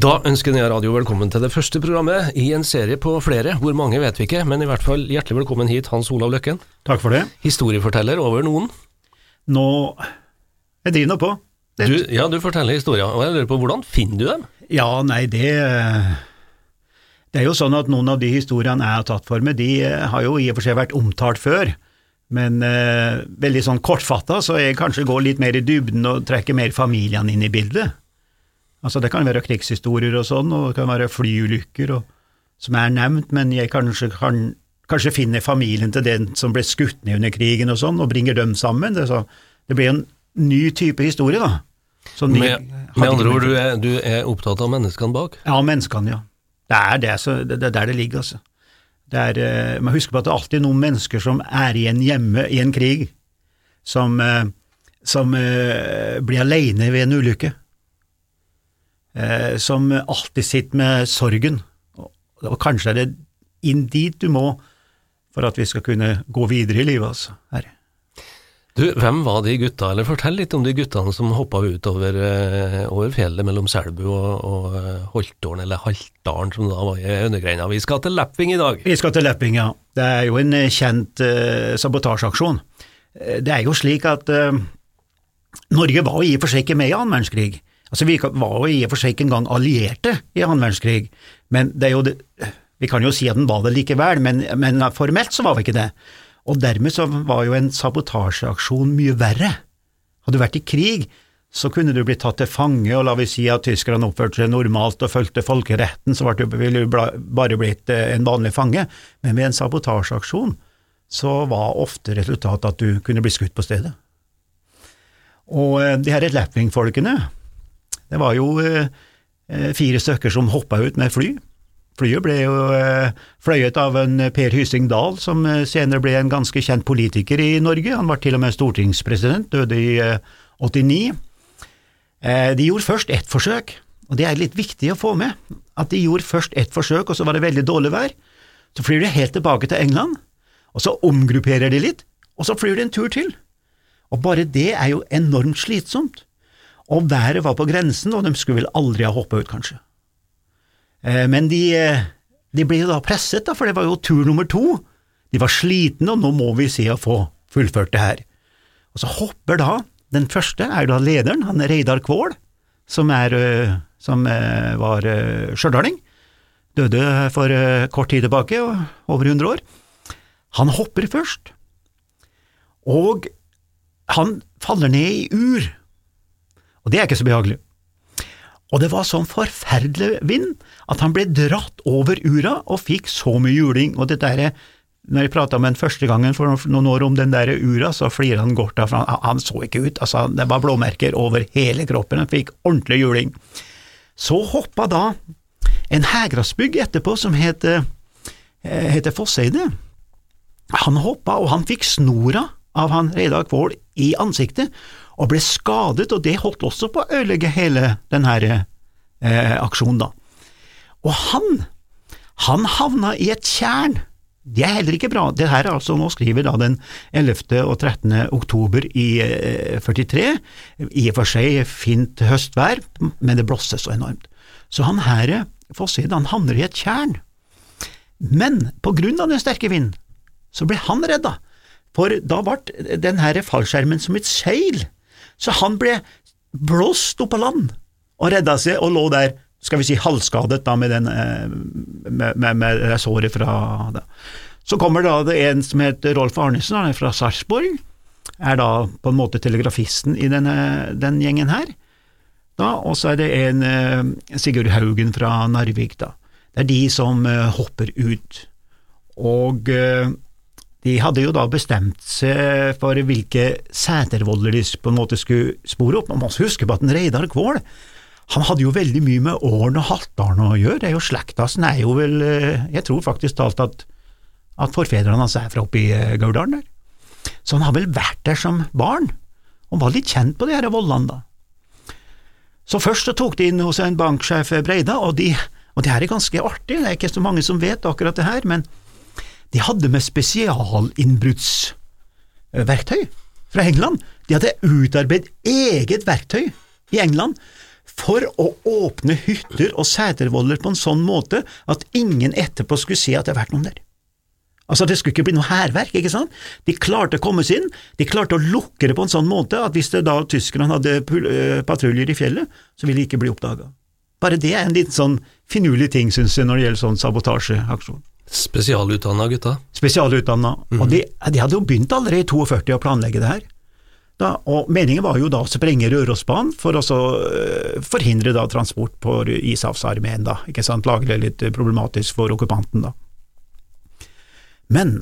Da ønsker Nea Radio velkommen til det første programmet i en serie på flere. Hvor mange vet vi ikke, men i hvert fall hjertelig velkommen hit, Hans Olav Løkken. Takk for det. Historieforteller over noen. Nå Jeg driver nå på. Det, Du, ja, du forteller historier, og jeg lurer på hvordan finner du dem? ja, nei, det Det er jo sånn at noen av de historiene jeg har tatt for meg, de eh, har jo i og for seg vært omtalt før. Men eh, veldig sånn kortfatta, så jeg kanskje går litt mer i dybden og trekker mer familiene inn i bildet. Altså Det kan være krigshistorier og sånn, og det kan være flyulykker og, som er nevnt, men jeg kanskje kan kanskje finner familien til den som ble skutt ned under krigen og sånn, og bringer dem sammen. Det, så, det blir en ny type historie, da. Med, med andre ord, du er, du er opptatt av menneskene bak? Ja, menneskene, ja. Det er, det, så, det, det er der det ligger, altså. Det er, eh, man husker på at det er alltid noen mennesker som er igjen hjemme i en krig, som, eh, som eh, blir alene ved en ulykke, eh, som alltid sitter med sorgen, og, og kanskje er det inn dit du må for at vi skal kunne gå videre i livet, altså. Her. Du, hvem var de gutta, eller fortell litt om de guttene som hoppa ut over, eh, over fjellet mellom Selbu og, og eh, Holtålen, eller Haltdalen som da var i undergreina. Vi skal til Lepping i dag. Vi skal til Lepping, ja. Det er jo en eh, kjent eh, sabotasjeaksjon. Det er jo slik at eh, Norge var jo i og for seg ikke med i annen verdenskrig. Altså, vi var jo i og for seg ikke engang allierte i annen verdenskrig, men det er jo det, vi kan jo si at den var det likevel, men, men formelt så var vi ikke det. Og dermed så var jo en sabotasjeaksjon mye verre. Hadde du vært i krig, så kunne du bli tatt til fange, og la vi si at tyskerne oppførte seg normalt og fulgte folkeretten, så ville du bare blitt eh, en vanlig fange. Men ved en sabotasjeaksjon så var ofte resultatet at du kunne bli skutt på stedet. Og eh, de her Lapwing-folkene, det var jo eh, eh, fire stykker som hoppa ut med fly. Flyet ble jo eh, fløyet av en Per Hysing Dahl, som senere ble en ganske kjent politiker i Norge. Han var til og med stortingspresident, døde i eh, 89. Eh, De gjorde først ett forsøk, og det er litt viktig å få med, at de gjorde først ett forsøk, og så var det veldig dårlig vær. Så flyr de helt tilbake til England, og så omgrupperer de litt, og så flyr de en tur til. Og bare det er jo enormt slitsomt. Og været var på grensen, og de skulle vel aldri ha hoppa ut, kanskje. Eh, Men de, eh, de ble jo da presset, for det var jo tur nummer to. De var slitne, og nå må vi se å få fullført det her. Og så hopper da den første, er da lederen, han Reidar Kvål, som, er, eh, som var eh. Døde for kort tid tilbake, over 100 år. Han hopper først, og han faller ned i ur, og det er ikke så behagelig. Og det var sånn forferdelig vind at han ble dratt over ura og fikk så mye juling, og det der, når jeg prata med han første gangen for noen år om den der ura, så flirte han godt av, for han, så ikke ut, altså det var blåmerker over hele kroppen, han fikk ordentlig juling. Så hoppa da en Hegrasbygg etterpå som eh, heter Fosseide. Han hoppa, og han fikk snora av han Reidar Kvål i ansiktet, og ble skadet, og det holdt også på å ødelegge hele denne eh, aksjonen, da. Og han, han havna i et tjern. Det er heller ikke bra. Det her er altså, nå skriver da den 11. og 13. oktober i eh, 43, i og for seg fint høstvær, men det blåser så enormt. Så han her, Fosseid, han havner i et tjern. Men på grunn av den sterke vinden, så ble han redda, for da ble den her fallskjermen som et seil, så han ble blåst opp av land og redda seg og lå der, skal vi si halvskadet da med, den, eh, med, med, med såret fra da. Så kommer da det en som heter Rolf Arnesen, han er fra Sarpsborg, er da på en måte telegrafisten i denne, den gjengen her. Og så er det en eh, Sigurd Haugen fra Narvik, da. Det er de som eh, hopper ut. Og de hadde jo da bestemt seg for hvilke setervoller de på en måte skulle spore opp. Man må også huske på at en Reidar Kvål han hadde jo veldig mye med Åren og Haltdalen å gjøre, det er jo slekta hans, er jo vel eh, Jeg tror faktisk talt at, at forfedrene hans er fra oppe i Gauldalen der. Så han har vel vært der som barn, og var litt kjent på de her vollene, da. Så først så tok de inn hos en banksjef Breida, og, de, og det her er ganske artig, det er ikke så mange som vet akkurat det her, men de hadde med spesialinnbruddsverktøy fra England. De hadde utarbeidet eget verktøy i England for å åpne hytter og setervoller på en sånn måte at ingen etterpå skulle se at det har vært noen der. Altså, det skulle ikke bli noe hærverk, ikke sant? De klarte å komme seg inn, de klarte å lukke det på en sånn måte at hvis det da tyskerne hadde eh, patruljer i fjellet, så ville de ikke bli oppdaga. Bare det er en liten sånn finurlig ting, synes jeg, når det gjelder sånn sabotasjeaksjon. Spesialutdanna gutta? Spesialutdanna. Mm. Og de, de, hadde jo begynt allerede i 42 å planlegge det her. Da, og Meningen var jo da å sprenge Rørosbanen for å uh, forhindre da transport på Ishavsarmeen, da, ikke sant, lage det litt problematisk for okkupanten. da. Men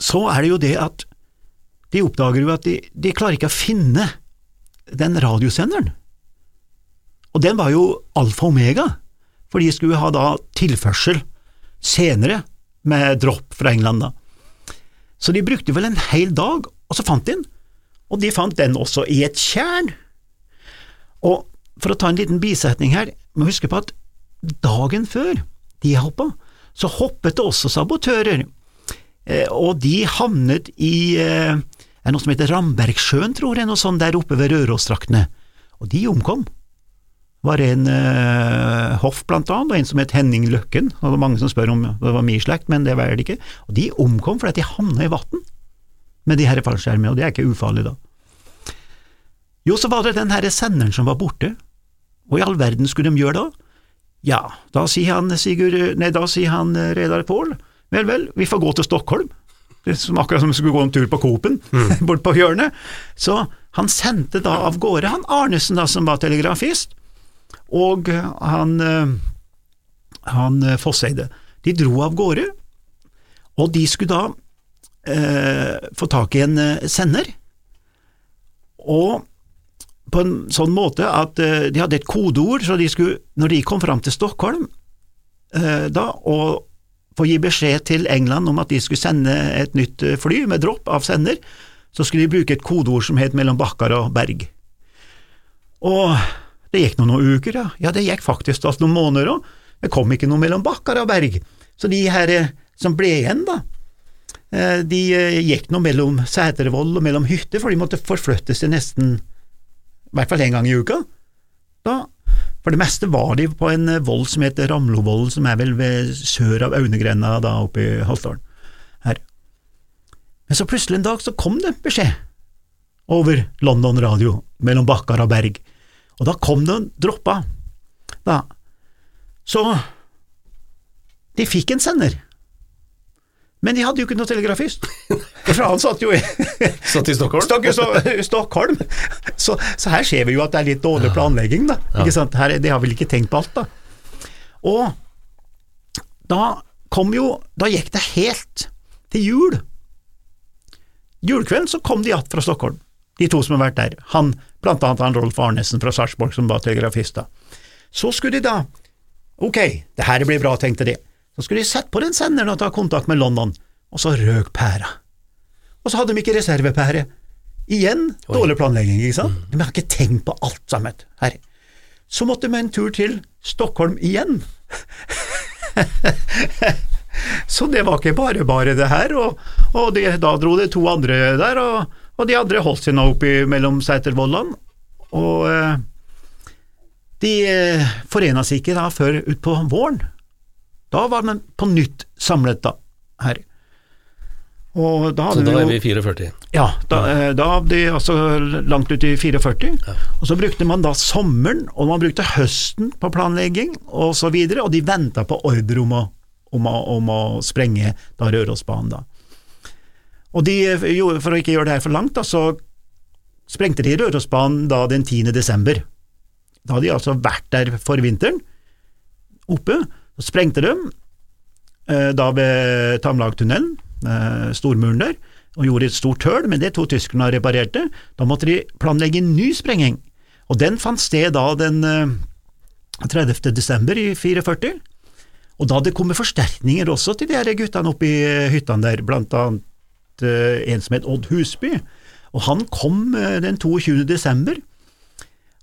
så er det jo det at de oppdager jo at de, de klarer ikke å finne den radiosenderen. Og den var jo alfa og omega, for de skulle ha da tilførsel senere med dropp fra England. da. Så de brukte vel en hel dag, og så fant de den og de fant den også i et tjern. Og for å ta en liten bisetning her, må huske på at dagen før de hoppa, så hoppet det også sabotører, eh, og de havnet i eh, er noe som heter Rambergsjøen, tror jeg, noe sånt der oppe ved Rørosdraktene, og de omkom. Var en uh, Hoff blant annet, og en som het Henning Løkken, og det var mange som spør om det var min slekt, men det var det ikke, og de omkom fordi de havna i vann med de her fallskjermene, og det er ikke ufarlig da. Jo, så var det den herre senderen som var borte. Hva i all verden skulle de gjøre da? Ja, da sier han Sigurd, nei, da sier han eh, Redar Pål, vel, vel, vi får gå til Stockholm. Det som akkurat som vi skulle gå en tur på Coop-en, mm. bort på hjørnet. Så han sendte da av gårde han Arnesen, da, som var telegrafist, og han, eh, han eh, Fosseide. De dro av gårde, og de skulle da eh, få tak i en eh, sender, og på en sånn måte at eh, de hadde et kodeord, så de skulle, når de kom fram til Stockholm eh, da, og få gi beskjed til England om at de skulle sende et nytt fly med dropp av sender, så skulle de bruke et kodeord som het mellom Bakkar og Berg. Og det gikk noen, uker, ja. ja, det gikk faktisk altså, noen måneder òg. Det kom ikke noe mellom bakker og Berg. Så de her eh, som ble igjen, da, Eh, de eh, gikk nå mellom Sætervoll og mellom hytter, for de måtte forflytte seg nesten i hvert fall én gang i uka. Da, for det meste var de på en vold som heter Ramlovollen, som er vel ved sør av Aunegrenda, da oppe i Halsdalen. Her. Men så plutselig en dag så kom det beskjed over London Radio, mellom Bakkar og Berg, og da kom det droppa. Da. Så de fikk en sender. Men de hadde jo ikke noe telegrafist, for han satt jo i Satt i Stockholm? Stok, så, Stockholm. Så, så, her ser vi jo at det er litt dårlig planlegging, da. Ja. Ikke sant? Her, de har vel ikke tenkt på alt, da. Og da kom jo Da gikk det helt til jul. Julekvelden så kom de igjen fra Stockholm, de to som har vært der. Han, blant annet han Rolf Arnesen fra Sarpsborg som var telegrafist da. Så skulle de da Ok, det her blir bra, tenkte de. Så skulle de sette på den senderen og ta kontakt med London, og så røk pæra. Og så hadde de ikke reservepære. Igjen dårlig planlegging, ikke sant? Mm. De har ikke tenkt på alt sammen her. Så måtte de en tur til Stockholm igjen. så det var ikke bare bare det her, og, og de, da dro det to andre der, og, og de andre holdt seg nå oppi mellom Seitervollan, og eh, de eh, forena seg ikke da før utpå våren. Da var man på nytt samlet da, her. Og da så da er vi 44? Ja, da, ja. da de altså langt ut i 44. Ja. Og så brukte man da sommeren, og man brukte høsten på planlegging og så videre, og de venta på ordre om, om, om å, sprenge da Rørosbanen. da. Og de, For å ikke gjøre det her for langt, da, så sprengte de Rørosbanen da den 10. desember. Da hadde de altså vært der for vinteren, oppe, så sprengte de eh, da ved Tamlagtunnelen, eh, stormuren der, og gjorde et stort høl, men det to tyskerne reparerte. Da måtte de planlegge en ny sprenging, og den fant sted da den 30. Eh, desember i 44. Og da hadde det kommet forsterkninger også til de her guttene oppe i hyttene der, blant annet en som het Odd Husby, og han kom den 22. desember.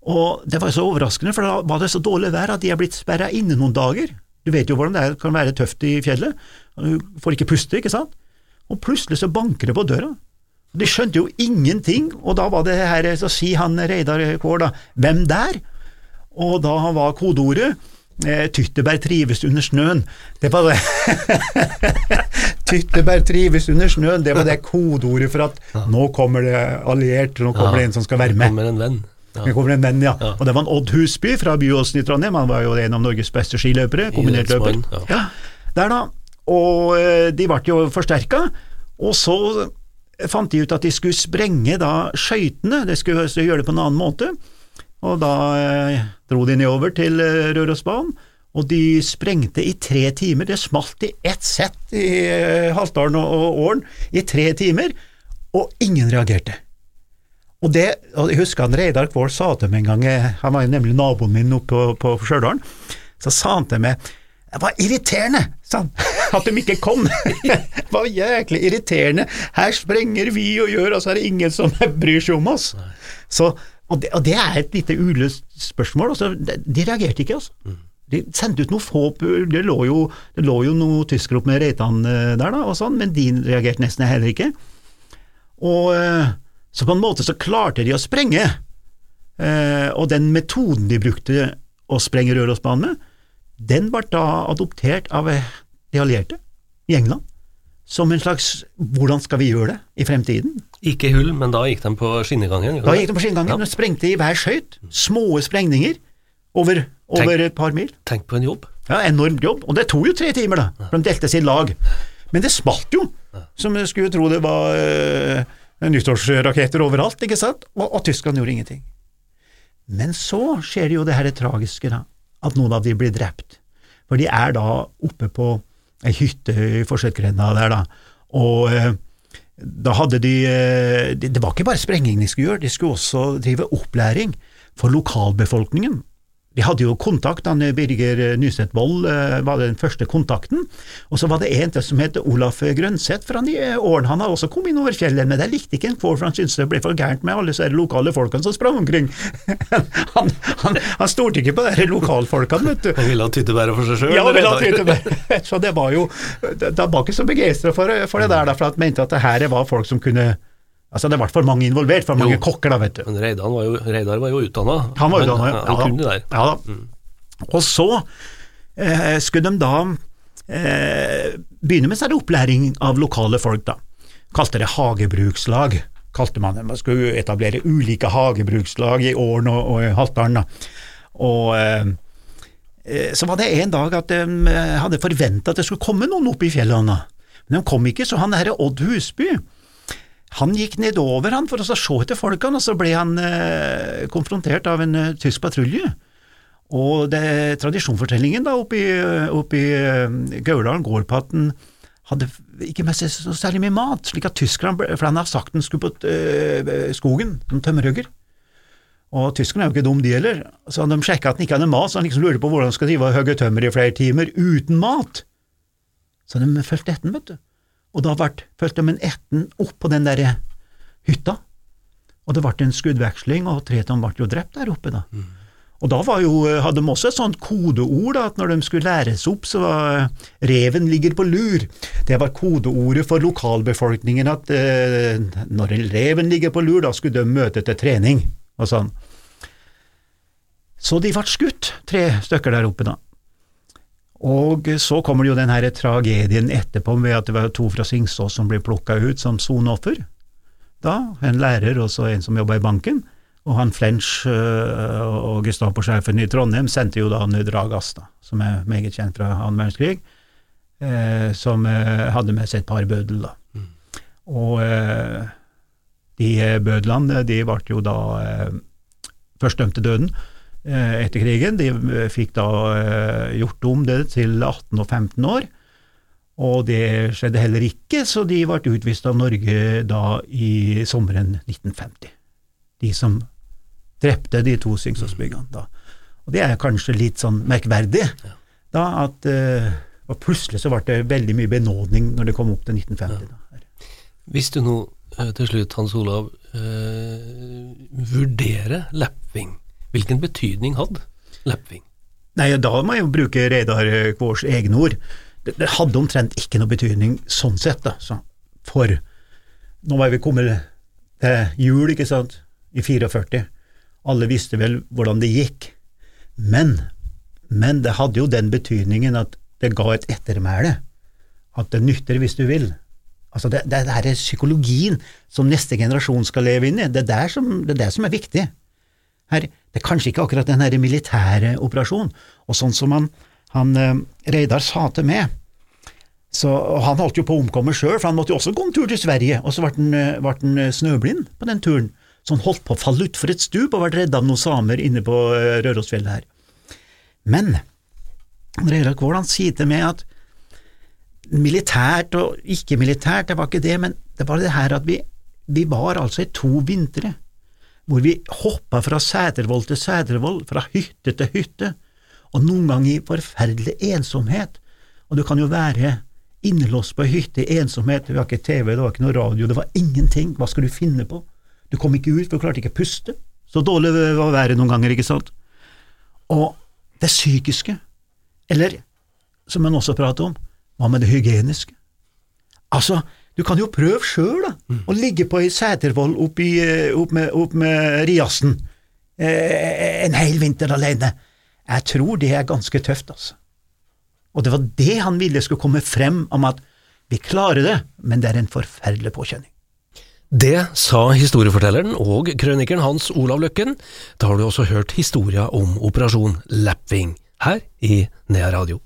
Og det var så overraskende, for da var det så dårlig vær at de er blitt sperra inne noen dager. Du vet jo hvordan det er, kan være tøft i fjellet, du får ikke puste, ikke sant? Og plutselig så banker det på døra. De skjønte jo ingenting, og da var det her, så sier han Reidar Kår da, hvem der? og da var kodeordet eh, 'Tyttebær trives under snøen'. Det var det. tyttebær trives under snøen, det var det kodeordet for at nå kommer det alliert, nå kommer det en som skal være med. Kommer en venn. Ja. Det kommer en venn, ja. Ja. Og det var en Odd Husby fra Byåsen i Trondheim, han var jo en av Norges beste skiløpere, kombinertløper. Ja. Ja, der da. Og eh, de ble jo forsterka, og så fant de ut at de skulle sprenge da skøytene, de skulle gjøre det på en annen måte. Og da eh, dro de nedover til eh, Rørosbanen, og de sprengte i tre timer. Det smalt i ett sett i eh, Haltdalen og, og Åren i tre timer, og ingen reagerte. Og det, og jeg husker han Reidar Kvål sa til meg en gang, eh, han var nemlig naboen min oppe på, på Stjørdal, så sa han til meg det var irriterende, sa han, at de ikke kom. det var jæklig irriterende. Her sprenger vi og gjør, og så er det ingen som bryr seg om oss. Så, og, det, og det er et lite uløst spørsmål. Altså, de, de reagerte ikke, altså. De sendte ut noe få Det lå jo, det lå jo noen tyskere opp med Reitan eh, der, da, og sånn, men de reagerte nesten heller ikke. Og eh, så på en måte så klarte de å sprenge, eh, og den metoden de brukte å sprenge Rørosbanen med, den ble da adoptert av de allierte i England, som en slags hvordan skal vi gjøre det i fremtiden? Ikke hull, men da gikk de på skinnegangen. Da gikk de på skinnegangen ja. og sprengte i hver skøyt, små sprengninger over, over et par mil. Tenk på en jobb. Ja, enormt jobb, og det tok jo tre timer, da, for de delte sitt lag. Men det smalt jo, som skulle tro det var øh, nyttårsraketter overalt, ikke sant, og, og Tyskland gjorde ingenting. Men så skjer det jo det her det tragiske, da, at noen av de blir drept. For de er da oppe på ei hytte i Forsetgrenda der, da, og eh, da hadde de eh, det var ikke bare sprenging de skulle gjøre, de skulle også drive opplæring for lokalbefolkningen. De hadde jo kontakt, han Birger Nyseth Wold eh, var den første kontakten, og så var det en til som het Olaf Grønseth fra de årene, han har også kommet inn over fjellet, men det likte ikke en kår, for han syntes det ble for gærent med alle disse lokale folkene som sprang omkring. han, han, han stolte ikke på de lokalfolkene, vet du. Han ville ha tyttebæret for seg sjøl. Ja, ville ha tyttebær. Så det var jo Da var ikke så begeistra for, for, det der, for han mente at det her var folk som kunne Altså, det ble for mange involvert, for mange Jo. kokker, da, vet du. Men Reidar var jo, Reidar var jo utdanna. Han var utdannet, ja. Han, kunne det der. Ja da. Og så eh, skulle de da eh, begynne med sånn opplæring av lokale folk, da. Kalte det hagebrukslag, kalte man det. Man skulle etablere ulike hagebrukslag i Åren og, og i Haltdalen, da. Og eh, eh, så var det en dag at de eh, hadde forventa at det skulle komme noen opp i fjellene, men de kom ikke, så han herre Odd Husby, han gikk nedover han for å se etter folkene, og så ble han eh, konfrontert av en eh, tysk patrulje. Og det, tradisjonsfortellingen da oppe i, oppe eh, Gauldalen går på at han hadde ikke med seg så særlig mye mat, slik at tyskerne, for han har sagt han skulle på eh, skogen, som tømmerhugger. Og tyskerne er jo ikke dum de heller, så de sjekka at han ikke hadde mat, så han liksom lurte på hvordan han skal drive og hogge tømmer i flere timer uten mat. Så de fulgte etter, vet du. Og da ble, førstemann etten opp på den der hytta, og det ble en skuddveksling, og tre ble jo drept der oppe, da. Og da jo, hadde de også et sånt kodeord, da, at når de skulle læres opp, så var 'reven ligger på lur'. Det var kodeordet for lokalbefolkningen, at eh, når reven ligger på lur, da skulle de møte til trening, og sånn. Så de ble skutt, tre stykker der oppe, da. Og så kommer det jo den her tragedien etterpå ved at det var to fra Singsås som ble plukka ut som soneoffer. Da, en lærer og så en som jobba i banken. Og han Flench øh, og Gestapo-sjefen i Trondheim sendte jo da Nød Ragas, da, som er meget kjent fra annen verdenskrig, eh, som eh, hadde med seg et par bødel da. Og eh, de bødlene de ble jo da eh, først dømt til døden etter krigen. De eh, fikk da eh, gjort om det til 18 og 15 år, og det skjedde heller ikke, så de ble utvist av Norge da i sommeren 1950. De som drepte de to Syngsåsbyggene da. Og det er kanskje litt sånn merkverdig, da at eh, og plutselig så ble det veldig mye benådning når det kom opp til 1950. da. Hvis du nå eh, til slutt, Hans Olav, eh, vurderer Lepving, hvilken betydning hadde Lepving? Nei, da må jeg bruke Reidar Kvårs egne ord. Det, det hadde omtrent ikke noe betydning sånn sett, da. Så for nå var vi kommet til jul, ikke sant, i 44. Alle visste vel hvordan det gikk. Men, men det hadde jo den betydningen at det ga et ettermæle. At det nytter hvis du vil. Altså det, det, det er psykologien som neste generasjon skal leve inn i. Det er det som, det er, det som er viktig. Her, det er kanskje ikke akkurat den her militære operasjonen. Og sånn som han, han eh, Reidar sa til meg, så, Han holdt jo på å omkomme sjøl, for han måtte jo også gå en tur til Sverige, og så ble han, eh, han eh, snøblind på den turen. Så han holdt på å falle utfor et stup og ble redda av noen samer inne på Rørosfjellet her. Men Reidar Kvål sier til meg at militært og ikke-militært, det var ikke det, men det var det her at vi, vi var altså i to vintre hvor vi hoppa fra Sætervoll til Sætervoll, fra hytte til hytte, og noen ganger i forferdelig ensomhet. Og du kan jo være innelåst på ei hytte i ensomhet, det var ikke TV, det var ikke noe radio, det var ingenting, hva skal du finne på? Du kom ikke ut, for du klarte ikke å puste. Så dårlig var været noen ganger, ikke sant? Og det psykiske, eller som man også prater om, hva med det hygieniske? Altså, du kan jo prøve sjøl, da, mm. å ligge på ei setervoll opp, eh, opp, med, opp med Riassen eh, en hel vinter alene. Jeg tror det er ganske tøft, altså. Og det var det han ville skulle komme frem om at vi klarer det, men det er en forferdelig påkjenning. Det sa historiefortelleren og krønikeren Hans Olav Løkken. Da har du også hørt historia om Operasjon Lapwing her i Nea Radio.